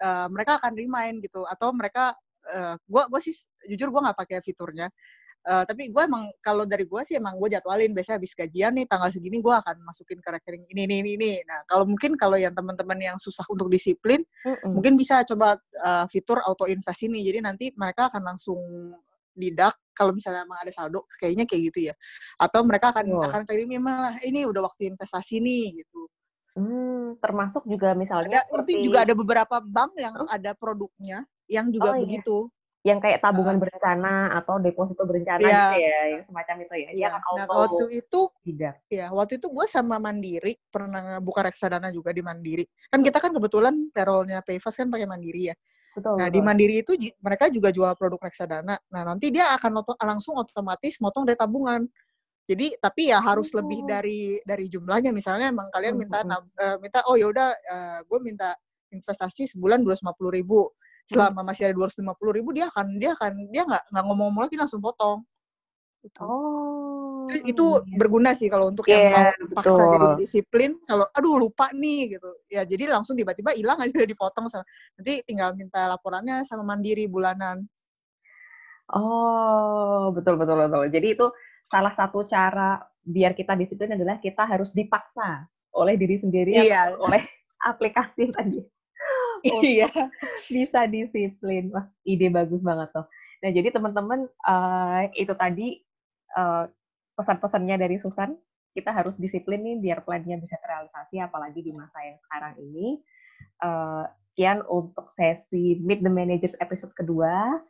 uh, mereka akan remind gitu atau mereka uh, gue gue sih jujur gue nggak pakai fiturnya uh, tapi gue emang kalau dari gue sih emang gue jadwalin biasanya habis gajian nih tanggal segini gue akan masukin ke rekening ini ini ini, ini. nah kalau mungkin kalau yang teman-teman yang susah untuk disiplin mm -mm. mungkin bisa coba uh, fitur auto invest ini jadi nanti mereka akan langsung didak kalau misalnya emang ada saldo kayaknya kayak gitu ya atau mereka akan oh. akan kirim malah ini udah waktu investasi nih gitu hmm, termasuk juga misalnya ada, seperti... itu juga ada beberapa bank yang oh. ada produknya yang juga oh, iya. begitu iya yang kayak tabungan uh, berencana atau deposito berencana ya, gitu ya, yang semacam itu ya. Iya, nah waktu itu tidak. Ya, waktu itu gue sama Mandiri pernah buka reksadana juga di Mandiri. Kan kita kan kebetulan payrollnya Payfast kan pakai Mandiri ya. Betul, nah, betul. di Mandiri itu mereka juga jual produk reksadana. Nah, nanti dia akan oto, langsung otomatis motong dari tabungan. Jadi, tapi ya harus oh. lebih dari dari jumlahnya. Misalnya, emang kalian minta uh, minta oh ya udah uh, gue minta investasi sebulan dua ratus puluh ribu. Selama masih ada dua ratus lima puluh ribu, dia akan dia akan dia nggak nggak ngomong-ngomong lagi langsung potong. Gitu. Oh. Itu, itu iya. berguna sih kalau untuk yeah, yang mau betul. paksa jadi disiplin. Kalau aduh lupa nih gitu. Ya jadi langsung tiba-tiba hilang aja dipotong sama. Nanti tinggal minta laporannya sama Mandiri bulanan. Oh, betul betul betul. Jadi itu salah satu cara biar kita disiplin adalah kita harus dipaksa oleh diri sendiri iya. atau oleh aplikasi tadi. Iya. bisa disiplin. Wah, ide bagus banget tuh. Nah, jadi teman-teman uh, itu tadi uh, pesan-pesannya dari Susan, kita harus disiplin nih biar plannya bisa terrealisasi, apalagi di masa yang sekarang ini. Uh, sekian untuk sesi Meet the Managers episode kedua.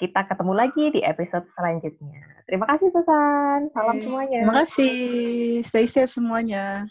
Kita ketemu lagi di episode selanjutnya. Terima kasih Susan. Salam semuanya. Terima kasih. Stay safe semuanya.